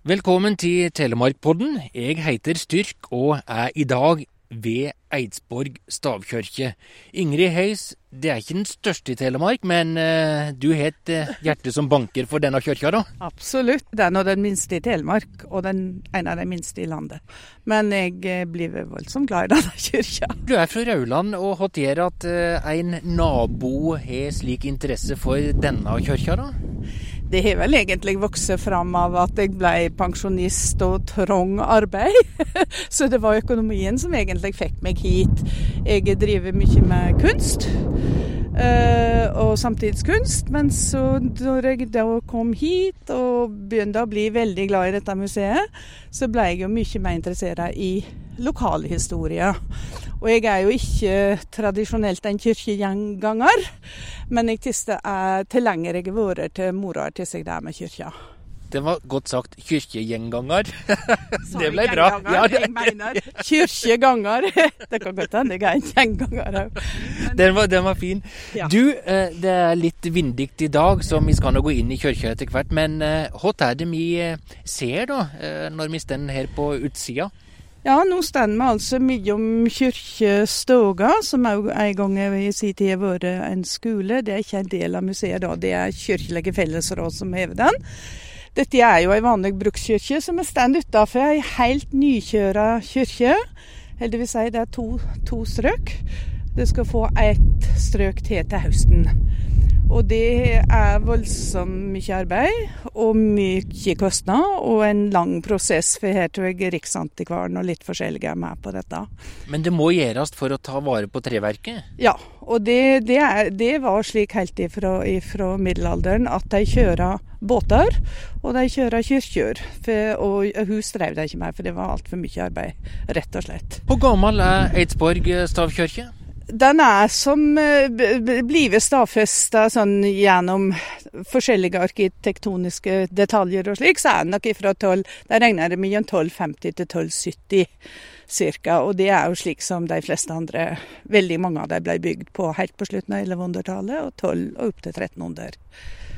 Velkommen til Telemarkpodden. Jeg heter Styrk og er i dag ved Eidsborg stavkirke. Ingrid Heis, det er ikke den største i Telemark, men uh, du har et uh, hjerte som banker for denne kirka, da? Absolutt. Det er nå den minste i Telemark, og den, en av de minste i landet. Men jeg uh, blir voldsomt glad i denne kirka. Du er fra Rauland, og hva gjør at en nabo har slik interesse for denne kirka, da? Det har vel egentlig vokst fram av at jeg ble pensjonist og trang arbeid. Så det var økonomien som egentlig fikk meg hit. Jeg driver mye med kunst. Uh, og samtidskunst. Men så når jeg da kom hit og begynte å bli veldig glad i dette museet, så ble jeg jo mye mer interessert i lokalhistorie. Og jeg er jo ikke tradisjonelt en kirkegjenganger, men jeg er tilhenger jeg har vært til mora til seg der med kyrkja. Det var godt sagt. Kirkegjenganger. det ble bra. Ja, det... Jeg mener kirkeganger. Det kan godt hende jeg er en gjenganger òg. Den, den, var fin. Ja. Du, eh, det er litt vindig i dag, så vi skal nå gå inn i kirka etter hvert. Men eh, hva er det vi eh, ser da, når vi står her på utsida? Ja, nå står vi altså mellom Kirkestoga, som òg en gang i sin tid har vært en skole. Det er ikke en del av museet da, det er Kirkelige fellesråd som hever den. Dette er jo ei vanlig brukskirke, vi står utafor ei helt nykjøra kirke. Heldigvis det det er to, to strøk. Det skal få ett strøk til til høsten. Og det er voldsomt mye arbeid og mye kostnad, og en lang prosess. For her tror jeg Riksantikvaren og litt forskjellige er med på dette. Men det må gjøres for å ta vare på treverket? Ja, og det, det, er, det var slik helt ifra, ifra, middelalderen at de kjører båter, og de kjører kirker. Og hus drev de ikke med, for det var altfor mye arbeid, rett og slett. Hvor gammel er Eidsborg stavkirke? Den er som eh, blir stadfesta sånn gjennom forskjellige arkitektoniske detaljer og slik, så er den nok ifra 12 Der regner det mellom 1250 til 1270 ca. Og det er jo slik som de fleste andre Veldig mange av dem ble bygd på helt på slutten av 1100-tallet, og 12 og opp til 1300.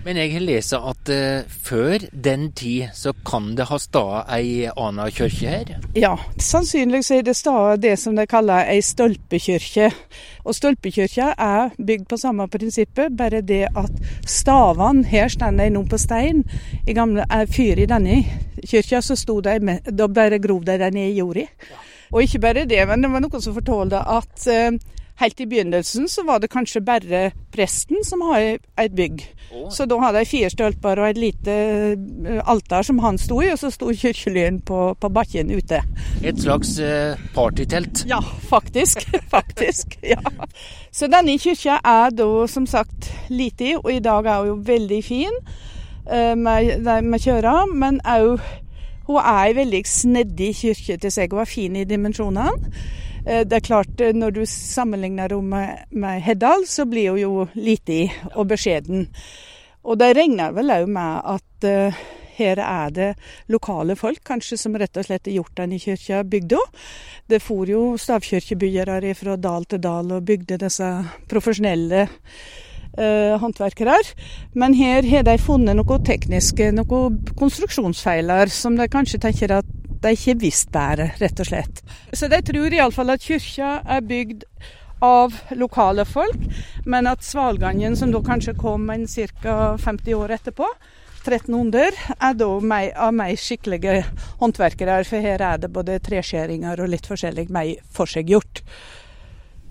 Men jeg har lest at uh, før den tid så kan det ha stått ei anna kirke her? Ja, sannsynligvis er det stått det som de kaller ei stolpekirke. Og stolpekirka er bygd på samme prinsippet, bare det at stavene Her står de nå på stein. I gamle er fyr i denne kirka, så sto de med, da bare grov de ned i jorda. Og ikke bare det, men det var noen som fortalte at uh, Helt i begynnelsen så var det kanskje bare presten som hadde et bygg. Oh. Så da hadde jeg fire stølper og et lite eh, altar som han sto i, og så sto kirkelyren på, på bakken ute. Et slags eh, partytelt? Ja, faktisk. faktisk, ja. Så denne kirka er da som sagt liten, og i dag er hun jo veldig fin uh, med, med kjøra, men òg hun er ei veldig snedig kirke til seg. Hun er fin i dimensjonene. Eh, det er klart, eh, når du sammenligner henne med, Heddal, så blir hun jo liten og beskjeden. Og det regner vel òg med at uh, her er det lokale folk, kanskje, som rett og slett har gjort den i kyrkja bygda. Det for jo stavkirkebyggere fra dal til dal og bygde disse profesjonelle håndverkere. Men her har de funnet noe tekniske, noen konstruksjonsfeiler, som de kanskje tenker at de ikke visst bedre, rett og slett. Så de tror iallfall at kyrkja er bygd av lokale folk, men at Svalgangen, som da kanskje kom en ca. 50 år etterpå, 1300, er da meg, av meg skikkelige håndverkere, for her er det både treskjæringer og litt forskjellig meg forseggjort.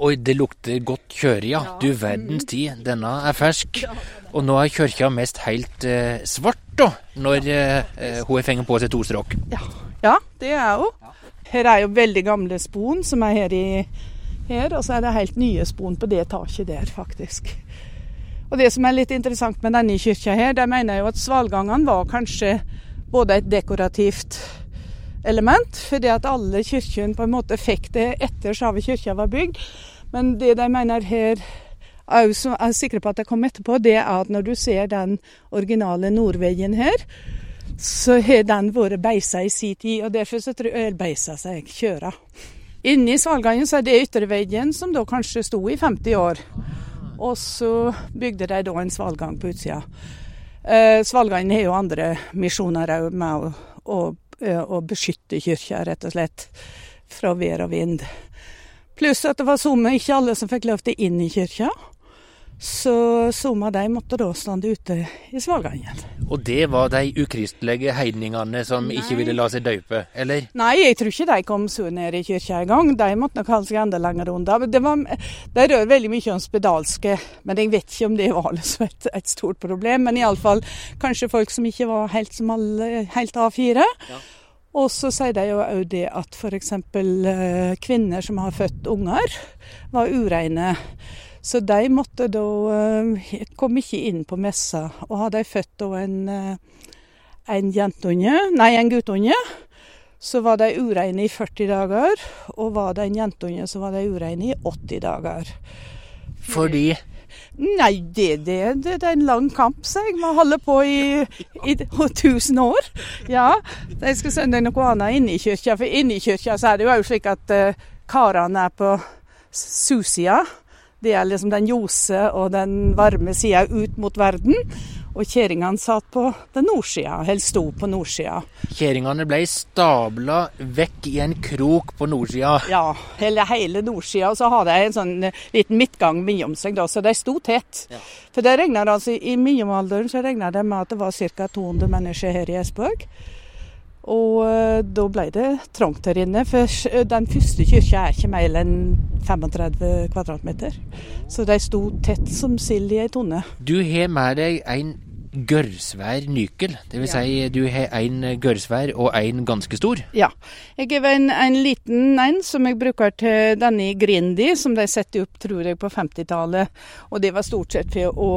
Oi, det lukter godt kjøre, ja. Du verdens tid, denne er fersk. Og nå er kirka mest helt eh, svart, da, når eh, hun har fengt på seg to strøk. Ja. Ja, det er hun. Her er jo veldig gamle spon som er her, i, her og så er det helt nye spon på det taket der, faktisk. Og Det som er litt interessant med denne kirka her, der mener jeg jo at svalgangene var kanskje både et dekorativt element, fordi at alle kirkene på en måte fikk det etter Sjave kirke var bygd. Men det de mener her, er jeg er sikre på at det kom etterpå, det er at når du ser den originale nordveggen her, så har den vært beisa i sin tid, og derfor så tror jeg beisa seg kjøra. Inni Svalgangen så er det ytterveggen som da kanskje sto i 50 år. Og så bygde de da en svalgang på utsida. Eh, Svalgangen har jo andre misjoner òg med å, å, å beskytte kyrkja, rett og slett, fra vær og vind. Pluss at det var somme, ikke alle som fikk lov til inn i kyrkja. Så somme av de måtte da stå ute i svalgangen. Og det var de ukristelige heidningene som Nei. ikke ville la seg døpe, eller? Nei, jeg tror ikke de kom så ned i kyrkja engang. De måtte nok holde seg enda lenger unna. Det de rør veldig mye om spedalske, men jeg vet ikke om det var liksom et, et stort problem. Men iallfall kanskje folk som ikke var helt som alle, helt A4. Ja. Og så sier de jo òg det at f.eks. Eh, kvinner som har født unger, var ureine. Så de måtte da eh, Kom ikke inn på messa. Og hadde de født da en, eh, en jentunge, nei, en guttunge, så var de ureine i 40 dager. Og var det en jentunge, så var de ureine i 80 dager. Fordi? Nei, det, det, det, det er en lang kamp, sier jeg. Vi holder på i, i, i tusen år. Ja. De skal sende noe annet inn i kirka, for inni kirka så er det jo òg slik at uh, karene er på susida. Det er liksom den ljose og den varme sida ut mot verden. Og kjerringene satt på den nordsida, eller sto på nordsida. Kjerringene ble stabla vekk i en krok på nordsida? Ja, hele, hele nordsida. Og så hadde jeg en sånn eh, liten midtgang mellom seg, da, så de sto tett. Ja. For det regner altså, I middelalderen så regna de med at det var ca. 200 mennesker her i Esbøg. Og uh, da ble det trangt her inne, for den første kirka er ikke mer enn 35 kvadratmeter. Så de sto tett som sild i ei tonne. Du har med deg en gørrsvær nykel. Dvs. Ja. Si du har en gørrsvær og en ganske stor? Ja. Jeg har en, en, liten en som jeg bruker til denne Grindi, som de setter opp tror jeg på 50-tallet. Og det var stort sett for å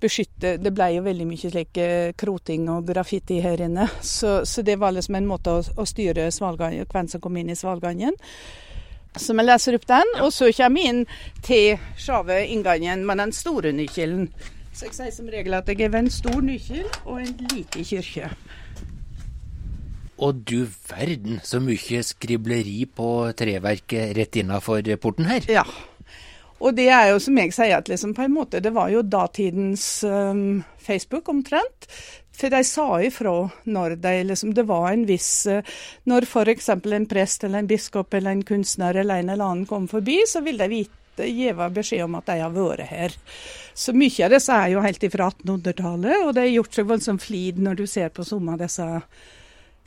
beskytte Det ble jo veldig mye slik eh, kroting og graffiti her inne. Så, så det var liksom en måte å, å styre svalgangen, hvem som kom inn i svalgangen. Så vi leser opp den, og så kommer vi inn til sjave inngangen med den store nykjelen Så jeg sier som regel at jeg har en stor nykjel og en liten kirke. Og du verden så mye skribleri på treverket rett innafor porten her. Ja. Og det er jo som jeg sier, at liksom på en måte det var jo datidens um, Facebook omtrent. For de sa ifra når de liksom Det var en viss uh, Når f.eks. en prest eller en biskop eller en kunstner eller en eller annen kom forbi, så ville de vite gi beskjed om at de har vært her. Så mye av disse er jo helt fra 1800-tallet, og det har gjort seg voldsomt flid når du ser på noen av disse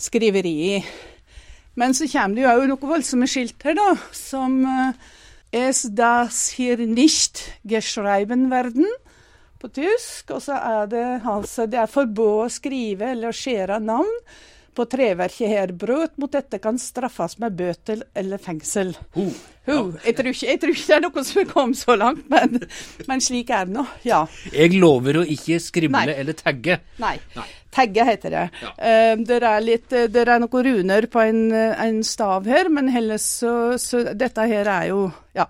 skriveriene. Men så kommer det jo òg noen voldsomme skilt her, da, som uh, Es das hier nicht geschrieben werden på tysk. Og så er det altså Det er forbudt å skrive eller skjære navn på treverket her. Brøt mot dette kan straffes med bøter eller fengsel. Ho. Ho. Jeg, tror ikke, jeg, tror ikke, det er noe som er kommet så langt, men, men slik er det nå. Ja. Jeg lover å ikke skrimle Nei. eller tagge. Nei. Nei. Tagge heter det. Ja. Uh, det, er litt, det er noen runer på en, en stav her, men heller så, så Dette her er jo Ja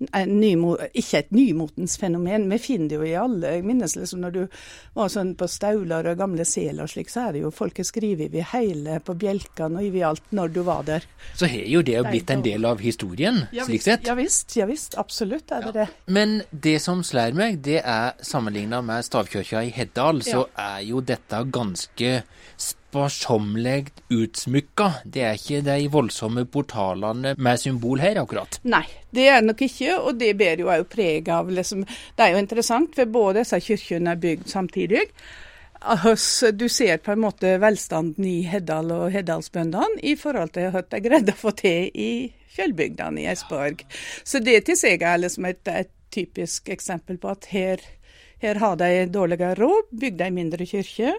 ikke et nymotens fenomen. Vi finner det jo i alle. Jeg minnes liksom når du var sånn på Staular og gamle seler og slik, så er det jo folk har skrevet over hele på bjelkene og over alt når du var der. Så har jo det blitt en del av historien, ja, slik sett? Ja visst, ja visst. Absolutt er det ja. det. Men det som slår meg, det er sammenligna med stavkirka i Heddal, så er jo dette ganske sparsommelig utsmykka. Det er ikke de voldsomme portalene med symbol her, akkurat. Nei, det er nok ikke, og det bærer jo òg preg av liksom, Det er jo interessant, for både disse kirkene er bygd samtidig. Du ser på en måte velstanden i Heddal og heddalsbøndene i forhold til hva de greide å få til i fjellbygdene i Esborg. Så det til seg er liksom et, et typisk eksempel på at her, her har de dårligere råd, bygde ei mindre kirke.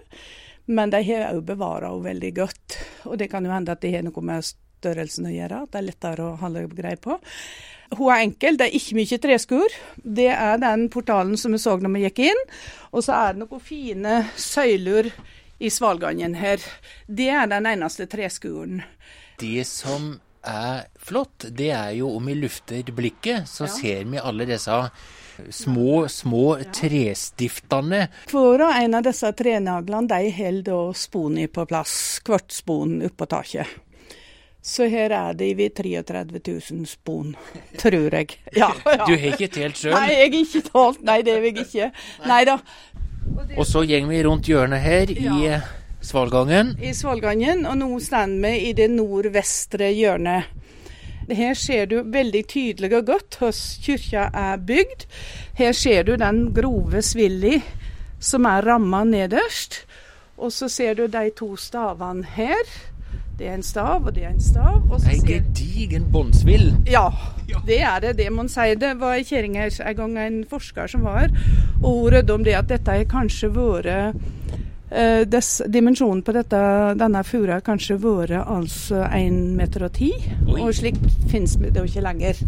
Men de har òg bevara henne veldig godt. Og det kan jo hende at det har noe med størrelsen å gjøre, at det er lettere å holde greie på. Hun er enkel, det er ikke mye treskur. Det er den portalen som vi så når vi gikk inn. Og så er det noen fine søyler i svalgangen her. Det er den eneste treskuren. Det som er flott, det er jo om vi lufter blikket, så ja. ser vi alle disse små, små trestiftene. Hver og en av disse trenaglene de holder sponet på plass, hvert spon oppå taket. Så her er det ved 33 000 spon, tror jeg. Ja, ja. Du har ikke telt sjøl? Nei, jeg har ikke talt. Nei, det har jeg ikke. Nei da. Og så går vi rundt hjørnet her i Svalgangen. I Svalgangen, og nå står vi i det nordvestre hjørnet. Her ser du veldig tydelig og godt hvordan kirka er bygd. Her ser du den grove svilla som er ramma nederst. Og så ser du de to stavene her. Det er en stav, og det er en stav. Ei gedigen båndsvill. Ja, det er det. Det må man si. Det var i Kjerringa en gang en forsker som var og hun rødde om det at dette har kanskje vært uh, Dimensjonen på dette, denne fura har kanskje vært altså 1 meter og 10, og slik finnes det jo ikke lenger.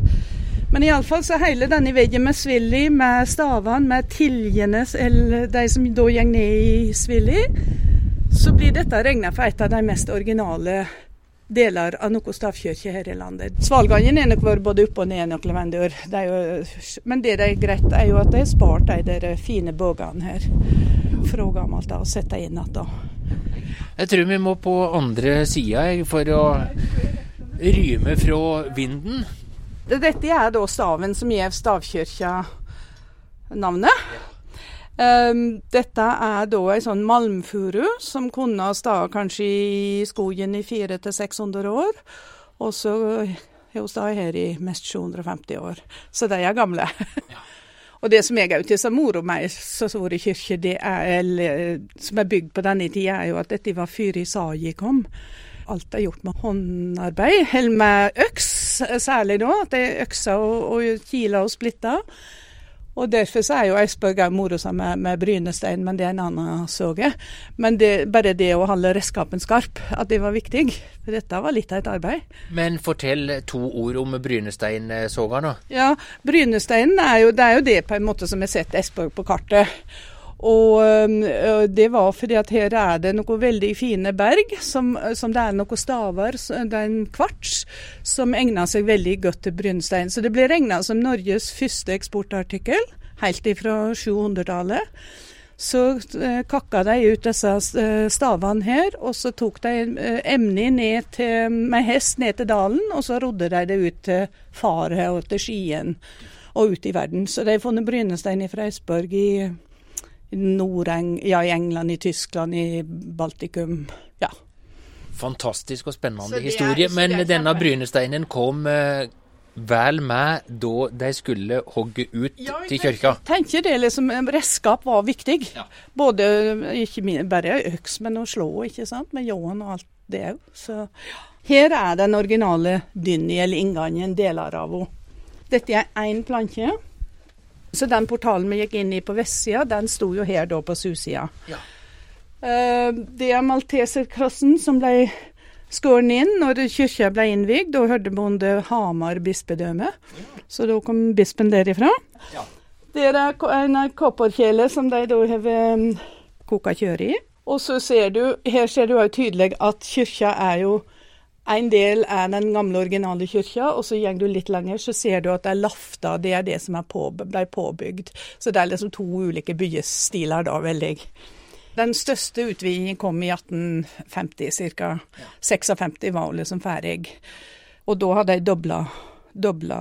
Men iallfall så hele denne veggen med svilli, med stavene, med tiljene, eller de som da går ned i svilli, så blir dette regna for et av de mest originale deler av noen stavkirke her i landet. Svalgangen er nok vært både opp og ned noen vendur. Men det er greit, er jo at de har spart de der fine bøgene her fra gammelt av og satt inn igjen. Jeg tror vi må på andre sida for å ryme fra vinden. Dette er da staven som gir stavkirka navnet. Um, dette er da ei sånn malmfuru som kunne ha stått kanskje i skogen i 400-600 år. Og så har hun stått her i mest 750 år. Så de er gamle. Ja. og det som jeg òg syns er moro med kirker, det er, som er bygd på denne tida, er jo at dette var før Isaji kom. Alt er gjort med håndarbeid, eller med øks, særlig da. At det er økser og, og kiler og splitter. Og Derfor så er jo Eidsborg òg moro seg med, med brynestein, men det er en annen såge. Men det, bare det å holde redskapen skarp, at det var viktig. For dette var litt av et arbeid. Men fortell to ord om brynesteinsåga, da. Ja, brynesteinen er jo det, er jo det på en måte som har sett Eidsborg på kartet. Og det var fordi at her er det noen veldig fine berg, som, som det er noen staver, det er en kvarts, som egner seg veldig godt til brynstein. Så det ble regna som Norges første eksportartikkel, helt ifra 700-tallet. Så eh, kakka de ut disse stavene her, og så tok de emnet til, med hest ned til dalen, og så rodde de det ut til Faret og til Skien og ut i verden. Så de har funnet brynestein fra Esborg i nord ja, i England, i Tyskland, i Baltikum. Ja. Fantastisk og spennende historie. Men denne brynesteinen kom eh, vel med da de skulle hogge ut ja, til kirka? Jeg tenker det liksom, redskap var viktig. Ja. Både, ikke bare øks, men å slå, ikke sant, med ljåen og alt det òg. Så her er den originale dynni, eller inngangen, deler av henne. Dette er én planke. Så den portalen vi gikk inn i på vestsida, den sto jo her da på susida. Ja. Uh, det er malteserkrossen som ble skåren inn når kirka ble innvigd. Da hørte bonde Hamar bispedømme, så da kom bispen derifra. Ja. Det er en kopperkjele som de da har um, koka kjøre i. Og så ser du, her ser du òg tydelig at kirka er jo en del er den gamle, originale kyrkja, og så går du litt lenger, så ser du at det er lafta. Det er det som er på, ble påbygd. Så det er liksom to ulike byestiler da, veldig. Den største utvidingen kom i 1850 ca. 56 var hun liksom ferdig. Og da hadde de dobla, dobla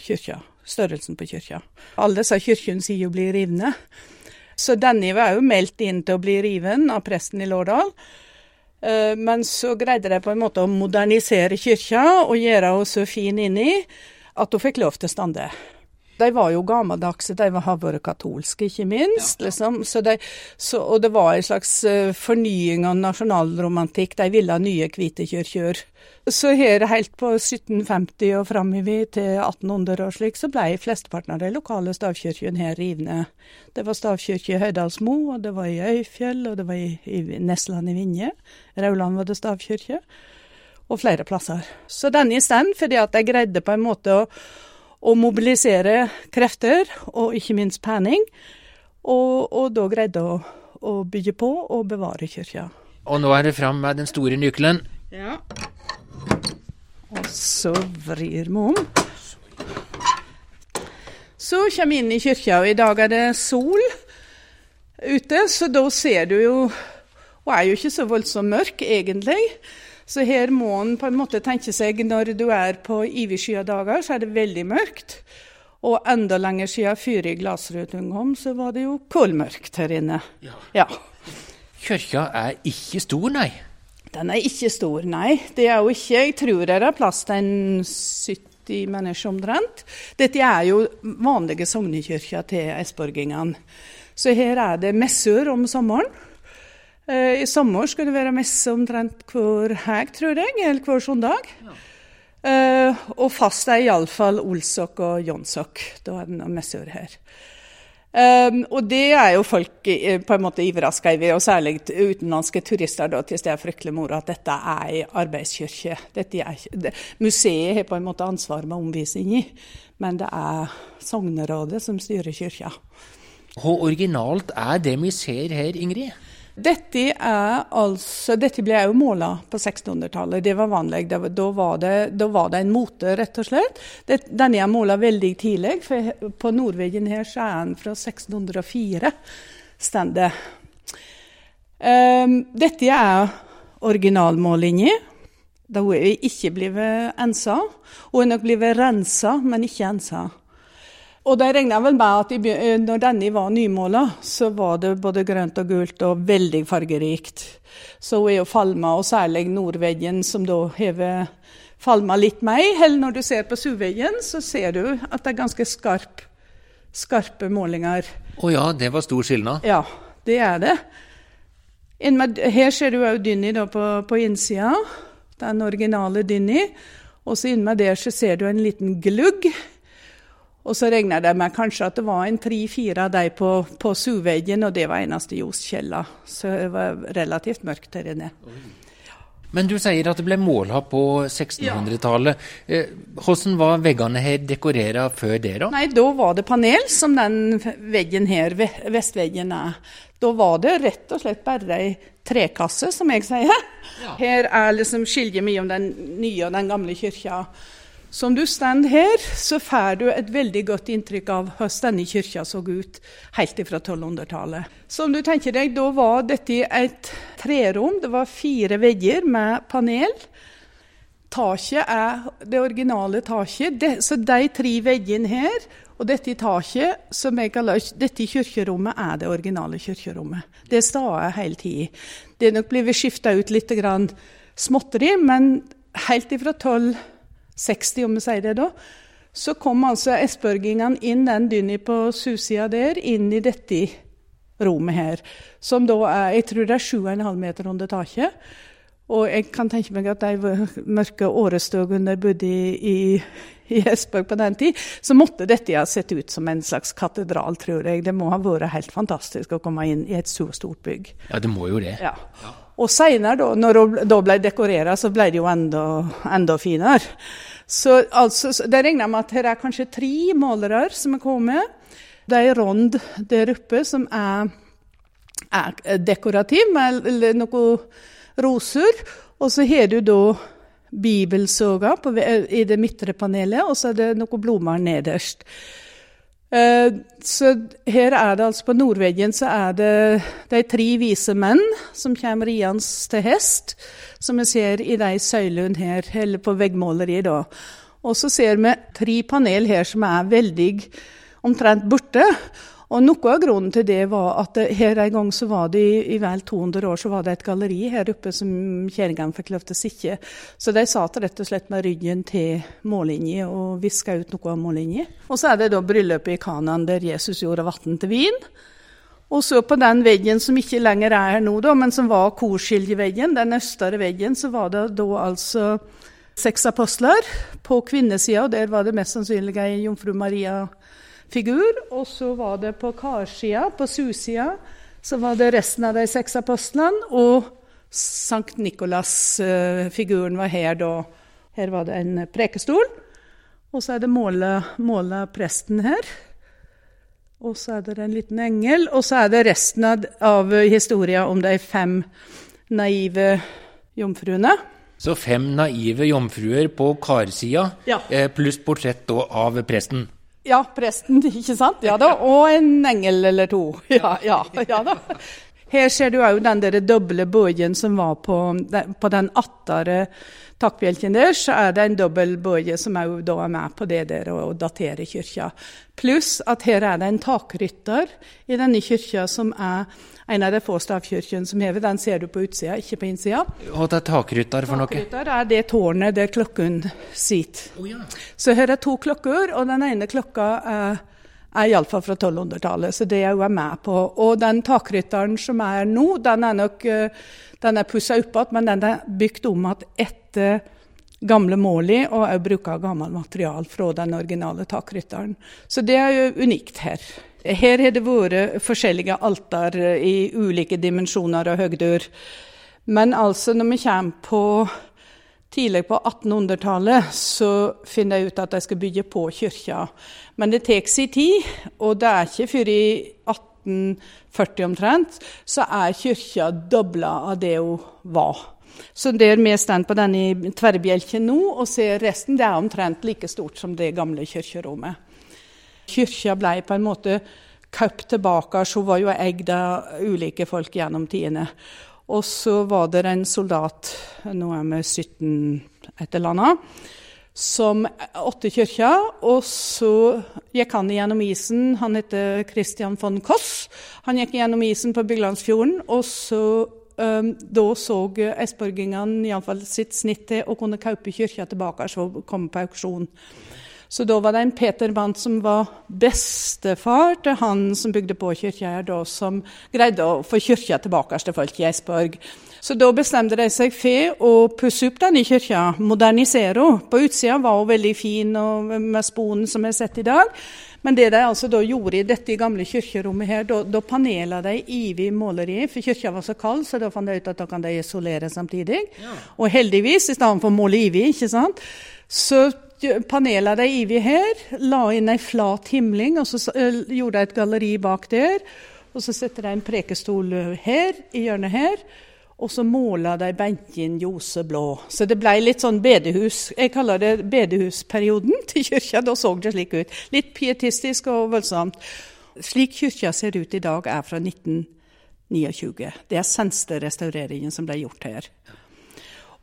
kyrkja. Størrelsen på kyrkja. Alle disse kyrkjene sier jo blir rivne. Så denne var òg meldt inn til å bli riven av presten i Lårdal. Eh, men så greide de på en måte å modernisere kyrkja og gjøre henne så fin inni at hun fikk lov til å stande. De var jo gammeldagse, de har vært katolske, ikke minst. Ja, liksom. Så de, så, og det var en slags uh, fornying av nasjonalromantikk. De ville ha nye hvite kirker. Så her helt på 1750 og framover til 1800 og slik, så ble flesteparten av de lokale stavkirkene her rivne. Det var stavkirke i Høydalsmo, og det var i Øyfjell, og det var i, i Nesland i Vinje. Rauland var det stavkirke. Og flere plasser. Så den i stand fordi at de greide på en måte å å mobilisere krefter, og ikke minst penning. Og, og da greide å, å bygge på og bevare kirka. Og nå er det fram med den store nøkkelen. Ja. Og så vrir vi om. Så kommer vi inn i kirka, og i dag er det sol ute, så da ser du jo Hun er jo ikke så voldsomt mørk, egentlig. Så her må en på en måte tenke seg når du er på ivigskya dager, så er det veldig mørkt. Og enda lenger siden før i Glassrud kom, så var det jo kålmørkt her inne. Ja. ja. Kirka er ikke stor, nei? Den er ikke stor, nei. Det er jo ikke Jeg tror det er plass til en 70 mennesker omtrent. Dette er jo vanlige sognekirka til esborgingene. Så her er det messer om sommeren. Eh, I sommer skal det være messe omtrent hver helg, tror jeg, eller hver søndag. Ja. Uh, og fast er iallfall Olsok og Jonsok. Da er det noen messer her. Um, og det er jo folk på en måte overraska over, og særlig utenlandske turister. da, til det er fryktelig moro at dette er ei arbeidskirke. Er, det, museet har på en måte ansvar med omvisning i, men det er sognerådet som styrer kirka. Hvor originalt er det vi ser her, Ingrid? Dette, altså, dette ble jo måla på 1600-tallet. Det var vanlig. Da var det, da var det en mote, rett og slett. Denne er måla veldig tidlig, for på Nordveggen her så er den fra 1604. Stende. Um, dette er originalmålinga. Da er ikke blitt ensa. Hun er nok blitt rensa, men ikke ensa. Og det regner jeg vel med at eh, når denne var nymåla, så var det både grønt og gult og veldig fargerikt. Så er jo falma, og særlig nordveggen, som da hever falma litt mer. Eller når du ser på suveggen, så ser du at det er ganske skarp, skarpe målinger. Å oh ja, det var stor skilnad? Ja, det er det. her ser du òg Dynni på, på innsida. Den originale Dynni. Og så inni der så ser du en liten glugg. Og så regna det med kanskje at det var en tre-fire av dem på, på suveggen, og det var eneste ljoskjelda. Så det var relativt mørkt der inne. Men du sier at det ble måla på 1600-tallet. Ja. Eh, hvordan var veggene her dekorert før det? da? Nei, Da var det panel, som den veggen her, vestveggen er. Da var det rett og slett bare ei trekasse, som jeg sier. Ja. Her er liksom skiljer mye om den nye og den gamle kirka. Som du står her, så får du et veldig godt inntrykk av hvordan denne kirka så ut helt fra 1200-tallet. Som du tenker deg, Da var dette et trerom. Det var fire vegger med panel. Taket er det originale taket. Så de tre veggene her og dette taket, som jeg kaller dette kirkerommet, er det originale kirkerommet. Det står hele tida. Det er nok blitt skifta ut litt småtteri, men helt ifra 12 60, om vi sier det da, så kom altså esbørgingene inn den dynna på susida der, inn i dette rommet her. Som da er jeg tror det er 7,5 meter under taket. Og jeg kan tenke meg at de mørke årestøgene bodde i, i, i på den tid, så måtte dette ha sett ut som en slags katedral, tror jeg. Det må ha vært helt fantastisk å komme inn i et så stort bygg. Ja, det må jo det. Ja. Og seinere, når det ble dekorert, så ble det jo enda, enda finere. Så altså, det regner med at her er kanskje tre målere som er kommet. Det er rond der oppe som er, er dekorativ, med noen roser. Og så har du da bibelsoga i det midtre panelet, og så er det noen blomster nederst. Eh, så her er det altså På nordveggen så er det de tre vise menn som kommer riende til hest, som vi ser i de søylene her, eller på veggmåleriet. da. Og så ser vi tre panel her som er veldig omtrent borte. Og Noe av grunnen til det var at her en gang så var det i, i vel 200 år så var det et galleri her oppe som kjerringene fikk lov til å sitte. Så de satt rett og slett med ryggen til mållinja og viska ut noe av mållinja. Og så er det da bryllupet i Kanan der Jesus gjorde vann til vin. Og så på den veggen som ikke lenger er her nå, da, men som var korskiljeveggen, den østere veggen, så var det da altså seks apostler. På kvinnesida, der var det mest sannsynlig ei jomfru Maria figur. Og så var det på karsida, på susida, så var det resten av de seks apostlene. Og Sankt Nikolas-figuren var her da. Her var det en prekestol. Og så er det måla presten her. Og så er det en liten engel. Og så er det resten av, av historia om de fem naive jomfruene. Så fem naive jomfruer på karsida, ja. Eh, pluss portrett av presten? Ja, presten, ikke sant? Ja da. Og en engel eller to. Ja, ja, ja da. Her ser du òg den der doble bøyen som var på, på den attere takkbjelken der. Så er det en dobbel bøye som òg er med på det der å datere kyrkja. Pluss at her er det en takrytter i denne kyrkja som er en av de få stavkirkene som hever. Den ser du på utsida, ikke på innsida. Og det er takrytter for noe? Takrytter er det tårnet der klokken sitter. Oh, ja. Så her er to klokker, og den ene klokka er, er iallfall fra 1200-tallet, så det er hun med på. Og den takrytteren som er nå, den er nok den er pussa opp igjen, men den er bygd om igjen etter gamle Måli, og òg bruker gammelt material fra den originale takrytteren. Så det er jo unikt her. Her har det vært forskjellige alter i ulike dimensjoner og høgder. Men altså, når vi kommer på tidlig på 1800-tallet, så finner jeg ut at jeg skal bygge på kirka. Men det tar sin tid, og det er ikke før i 1840 omtrent, så er kirka dobla av det hun var. Så der vi står på denne tverrbjelken nå og ser resten, det er omtrent like stort som det gamle kirkerommet. Kirka ble på en måte kjøpt tilbake, hun var jo eid av ulike folk gjennom tidene. Og så var det en soldat, nå er vi 17 et eller annet, som åtte kyrkja. Og så gikk han gjennom isen. Han heter Christian von Koss. Han gikk gjennom isen på Byglandsfjorden, og så Um, da så esborgingene iallfall sitt snitt til å kunne kjøpe kyrkja tilbake og komme på auksjon. Så da var det en Peter Bandt som var bestefar til han som bygde på kirka her, som greide å få kirka tilbake til folk i Eidsborg. Så da bestemte de seg for å pusse opp denne kirka, modernisere henne. På utsida var hun veldig fin og med sponen som vi har sett i dag. Men det de altså da gjorde i dette gamle kirkerommet her, da, da panela de ivig måleri, for kirka var så kald, så da fant de ut at da kan de isolere samtidig. Ja. Og heldigvis, i stedet for å måle ivig, ikke sant, så panela de ivi her, la inn ei flat himling, og så gjorde de et galleri bak der. Og så setter de en prekestol her, i hjørnet her. Og så måla de benken ljoseblå. Så det ble litt sånn bedehus. Jeg kaller det bedehusperioden til kyrkja. Da så det slik ut. Litt pietistisk og voldsomt. Slik kyrkja ser ut i dag, er fra 1929. Det er seneste restaureringen som ble gjort her.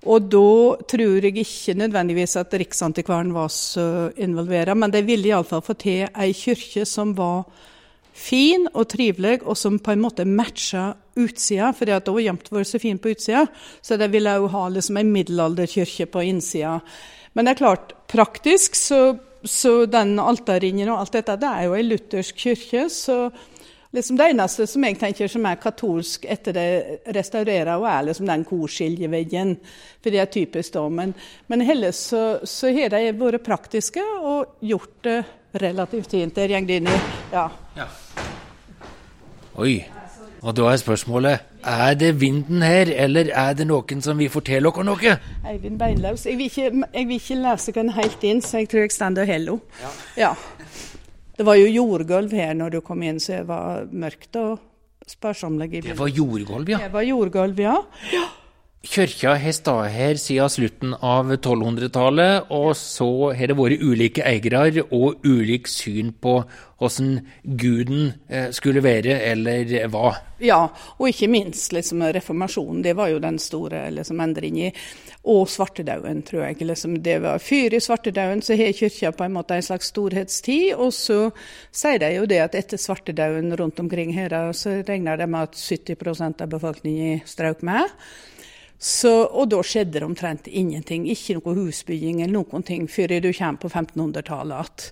Og da tror jeg ikke nødvendigvis at Riksantikvaren var så involvert, men de ville iallfall få til ei kirke som var fin og trivelig, og som på en måte matcha utsida, for det har gjemt vært så fin på utsida. Så de ville òg ha liksom ei middelalderkirke på innsida. Men det er klart, praktisk så, så den alterringen og alt dette, det er jo ei luthersk kirke. så liksom Det eneste som jeg tenker som er katolsk etter det restaurerer, er liksom den korskiljeveggen. For det er typisk da. Men, men heller så, så har de vært praktiske og gjort det relativt fint. Der går det inn i ja. ja. Oi. Og da er spørsmålet er det vinden her, eller er det noen som vil fortelle oss noe? Eivind Beinlaus. Jeg vil ikke, jeg vil ikke lese den helt inn, så jeg tror jeg står og holder ja. ja. Det var jo jordgulv her når du kom inn, så det var mørkt og sparsommelig. Det var jordgulv, ja? Det var jordgulv, ja. ja. Kirka har stått her siden slutten av 1200-tallet, og så har det vært ulike eiere og ulikt syn på hvordan guden eh, skulle være, eller hva. Ja, og ikke minst liksom, reformasjonen. Det var jo den store liksom, endringen. Og svartedauden, tror jeg. Liksom, det var Før i svartedauden så har kirka på en måte en slags storhetstid. Og så sier de jo det at etter svartedauden rundt omkring her, så regner de med at 70% av befolkningen strøk med. Så, og da skjedde det omtrent ingenting. Ikke noe husbygging eller noen ting før du kommer på 1500-tallet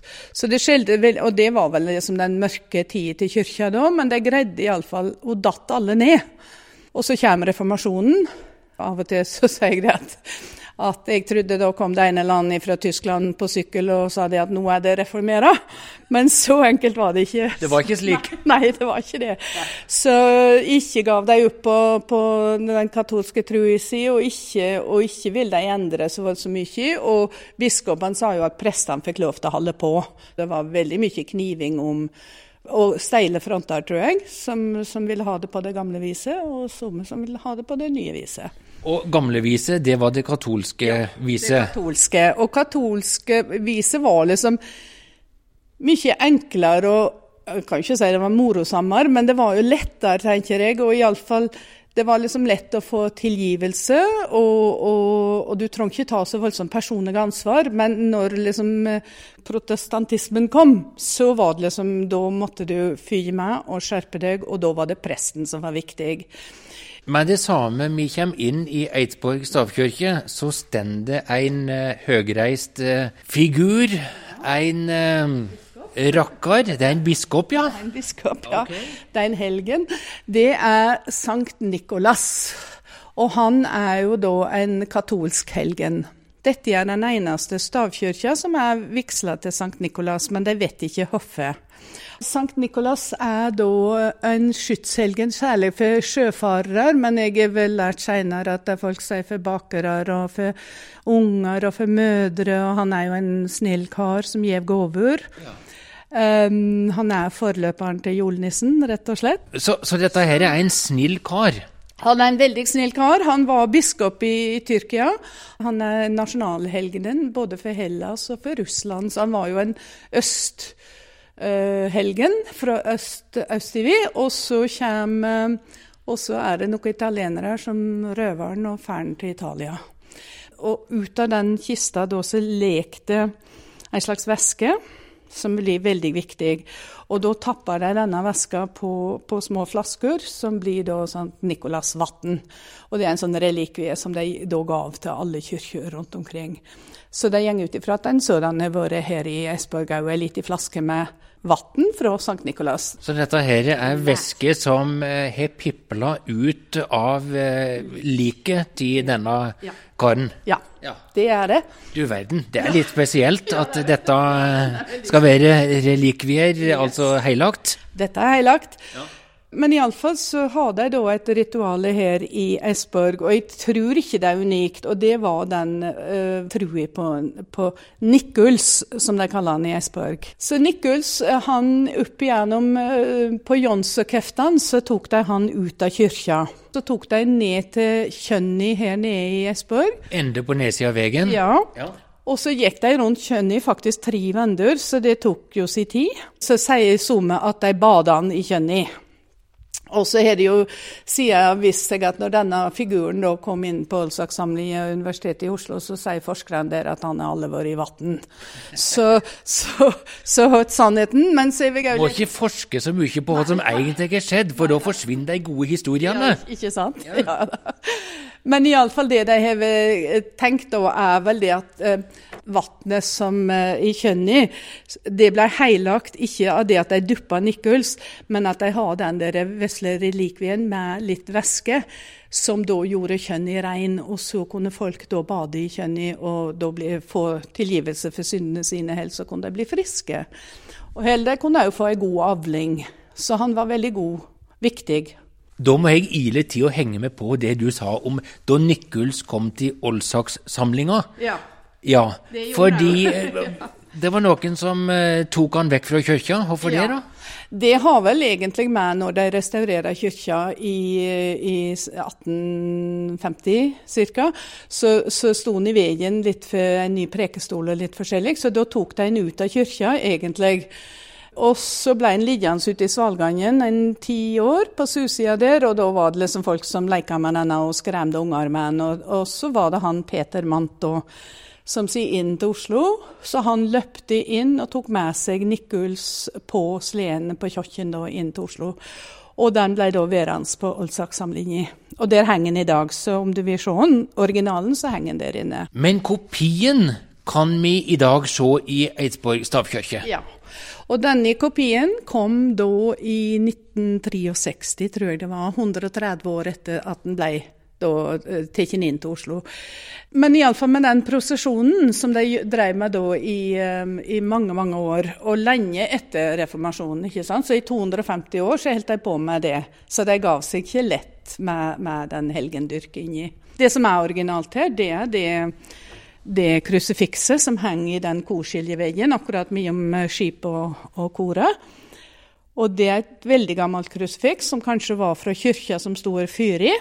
igjen. Og det var vel liksom den mørke tida til kyrkja da, men de greide iallfall Hun datt alle ned. Og så kommer reformasjonen. Av og til så sier jeg det at at jeg trodde da kom det ene land fra Tyskland på sykkel og sa det at nå er det reformera. Men så enkelt var det ikke. Det var ikke slik? Nei, nei det var ikke det. Så ikke gav de opp på, på den katolske trua si, og ikke, og ikke vil de endre så voldsomt mye. Og biskopen sa jo at prestene fikk lov til å holde på. Det var veldig mye kniving om og steile fronter, tror jeg, som, som ville ha det på det gamle viset, og somme som ville ha det på det nye viset. Og gamle viset, det var det katolske ja, viset? Det katolske. Og katolske viset var liksom mye enklere og Jeg kan ikke si det var morosammere, men det var jo lettere, tenker jeg. Og iallfall det var liksom lett å få tilgivelse, og, og, og du trengte ikke ta så voldsomt personlig ansvar. Men når liksom eh, protestantismen kom, så var det liksom Da måtte du fyre med og skjerpe deg, og da var det presten som var viktig. Med det samme vi kommer inn i Eidsborg stavkirke, så står det en uh, høgreist uh, figur. En Rakkar, det er en biskop, ja? Det er en biskop, ja. Okay. Det er en helgen. Det er Sankt Nikolas. Og han er jo da en katolsk helgen. Dette er den eneste stavkirka som er vigsla til Sankt Nikolas, men de vet ikke hvorfor. Sankt Nikolas er da en skytshelgen, særlig for sjøfarere, men jeg har vel lært senere at det er folk sier for bakere og for unger og for mødre, og han er jo en snill kar som gir gaver. Ja. Um, han er forløperen til julenissen, rett og slett. Så, så, dette her er en snill kar? Han er en veldig snill kar. Han var biskop i, i Tyrkia. Han er nasjonalhelgenen både for Hellas og for Russland, så han var jo en østhelgen uh, fra øst, østover. Og så kommer og så er det noen italienere som røver han og drar til Italia. Og ut av den kista da så lekte ei slags væske som blir veldig viktig. Og da tapper de denne væska på, på, små flasker, som blir da sånn Nikolas vann. Og det er en sånn relikvie som de da gav til alle kirker rundt omkring. Så det går ut ifra at en sådan har vært her i Esborg òg, ei lita flaske med vann fra Sankt Nikolas. Så dette her er væske som eh, har pipla ut av eh, liket til denne ja. karen? Ja, ja, det er det. Du verden, det er litt spesielt at dette eh, skal være relikvier, yes. altså heilagt? Dette er heilagt. Ja. Men iallfall så har de da et ritual her i Esborg, og jeg tror ikke det er unikt. Og det var den uh, trua på, på Nikuls, som de kaller han i Esborg. Så Nikuls, eh, han opp igjennom uh, På Jonsekeftan så tok de han ut av kyrkja. Så tok de ned til Kjønni her nede i Esborg. Ende på nedsida av veien? Ja. ja. Og så gikk de rundt Kjønni faktisk tre vender, så det tok jo sin tid. Så sier Somme at de bada han i Kjønni. Og så har det jo siden vist seg at når denne figuren da kom inn på Olsaksamlingen ved Universitetet i Oslo, så sier forskerne der at han har alle vært i vann. Så, så, så sannheten Men så er vi Må ikke forske så mye på hva som egentlig har skjedd, for da forsvinner de gode historiene. Ja, ikke sant? Ja. ja. Men iallfall det de har tenkt, da, er vel det at eh, vannet som eh, i Kjønni, det ble heilagt ikke av det at de duppa Nikuls, men at de har den der vesle relikvien med litt væske, som da gjorde Kjønni rein. Og så kunne folk da bade i Kjønni og da bli, få tilgivelse for syndene sine, helst så kunne de bli friske. Og heller kunne òg få ei god avling. Så han var veldig god, viktig. Da må jeg ile til å henge med på det du sa om da Nikuls kom til Olsaks-samlinga. Ja. Ja, fordi eh, det var noen som uh, tok han vekk fra kirka. Hvorfor ja. det, da? Det har vel egentlig med når de restaurerer kirka i, i 1850 ca. Så, så sto han i veien litt for en ny prekestol og litt forskjellig, så da tok de han ut av kirka, egentlig. Og så ble han liggende ute i Svalgangen en ti år på susida der, og da var det liksom folk som leka med denne og skremte unger med den. Og, og, så var det han Peter Mant og som sier inn til Oslo. Så han løpte inn og tok med seg Nikuls på sleden på kjøkken inn til Oslo. Og den ble da værende på Oldsakssamlinga. Og der henger den i dag, så om du vil se den, originalen, så henger den der inne. Men kopien kan vi i dag se i Eidsborg stavkirke? Ja. Og denne kopien kom da i 1963, tror jeg det var. 130 år etter at den ble da eh, tatt inn til Oslo. Men iallfall med den prosesjonen som de drev med da i, eh, i, mange mange år, og lenge etter reformasjonen. ikke sant? Så i 250 år så holdt de på med det. Så de gav seg ikke lett med, med den helgendyrkinga. Det som er originalt her, det er det, det krusifikset som henger i den korskiljeveggen akkurat mellom skipet og, og koret. Og det er et veldig gammelt krusifiks som kanskje var fra kyrkja som sto her fyr i.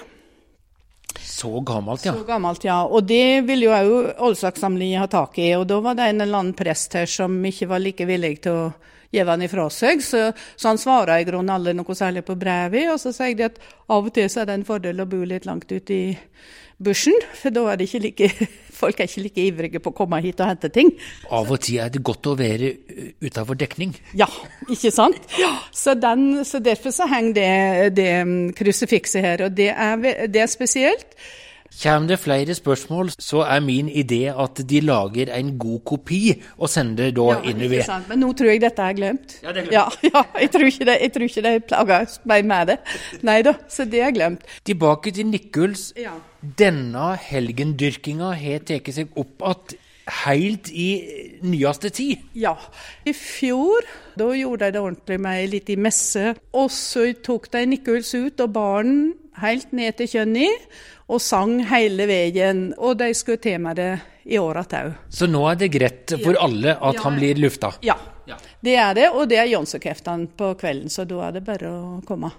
Så gammelt, ja. Så gammelt, ja. Og det ville jo òg Oldsakssamlingen ha tak i. Og da var det en eller annen prest her som ikke var like villig til å gi den ifra seg. Så, så han svarer i grunnen aldri noe særlig på brevet. Og så sier de at av og til så er det en fordel å bo litt langt ute i bushen, for da er det ikke like, folk er ikke like ivrige på å komme hit og hente ting. Av og til er det godt å være utafor dekning. Ja, ikke sant? Ja. Så, den, så, derfor så henger det, det krusifikset her, og det er, det er spesielt. Kommer det flere spørsmål, så er min idé at de lager en god kopi og sender da ja, innover. Sant. Men nå tror jeg dette er glemt. Ja, det er glemt. Ja, ja jeg, tror ikke det, jeg tror ikke de plager meg med det. Nei da, så det er glemt. Tilbake til Nikuls. Ja. Denne helgendyrkinga har tatt seg opp igjen helt i nyeste tid? Ja. I fjor da gjorde de det ordentlig med ei lita messe. Og så tok de Nikuls ut og bar den helt ned til Kjønni og sang hele veien. Og de skulle til med det i år igjen òg. Så nå er det greit for alle at ja. han blir lufta? Ja, det er det. Og det er Jonsokreftene på kvelden, så da er det bare å komme.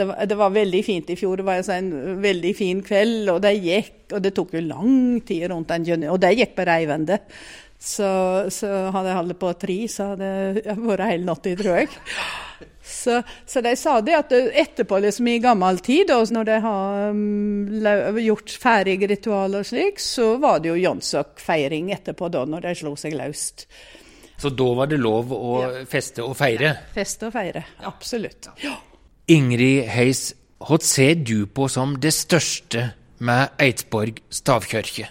Det var, det var, veldig fint i fjor. Det var en veldig fin kveld, og det gikk. Og det tok jo lang tid rundt den juni, og det gikk på reivende. Så, så hadde jeg holdt på tre, så hadde det vært hele natta, tror jeg. Så, så, de sa det at etterpå, liksom i gammel tid, og når de har um, gjort ferdig ritualer og slik, så var det jo Jonsok-feiring etterpå, da, når de slo seg løst. Så da var det lov å ja. feste og feire? Ja, feste og feire, absolutt. Ja. Ingrid Heis, hva ser du på som det største med Eidsborg stavkirke?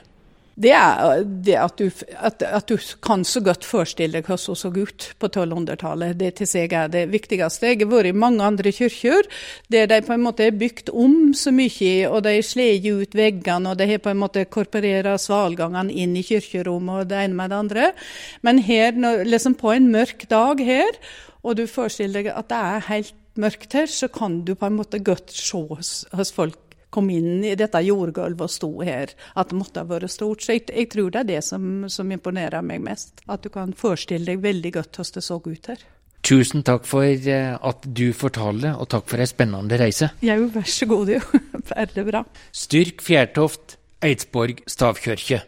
det er det at du, at, at du, kan så godt forestille deg hvordan hun så ut på 1200-tallet. Det til seg er det viktigste. Jeg har vært i mange andre kirker der de på en måte er bygd om så mye, og de slår ut veggene, og de har på en måte korporert svalgangene inn i kirkerommet og det ene med det andre. Men her, liksom på en mørk dag her, og du forestiller deg at det er helt mørkt her, så kan du på en måte godt se hos folk kom inn i dette jordgulvet og sto her, at det måtte ha vært stort. Så jeg, jeg tror det er det som, som, imponerer meg mest. At du kan forestille deg veldig godt hvordan det så ut her. Tusen takk for eh, at du fortalte, og takk for ei spennende reise. Jo, vær så god, jo. Bare bra. Styrk Fjærtoft, Eidsborg stavkirke.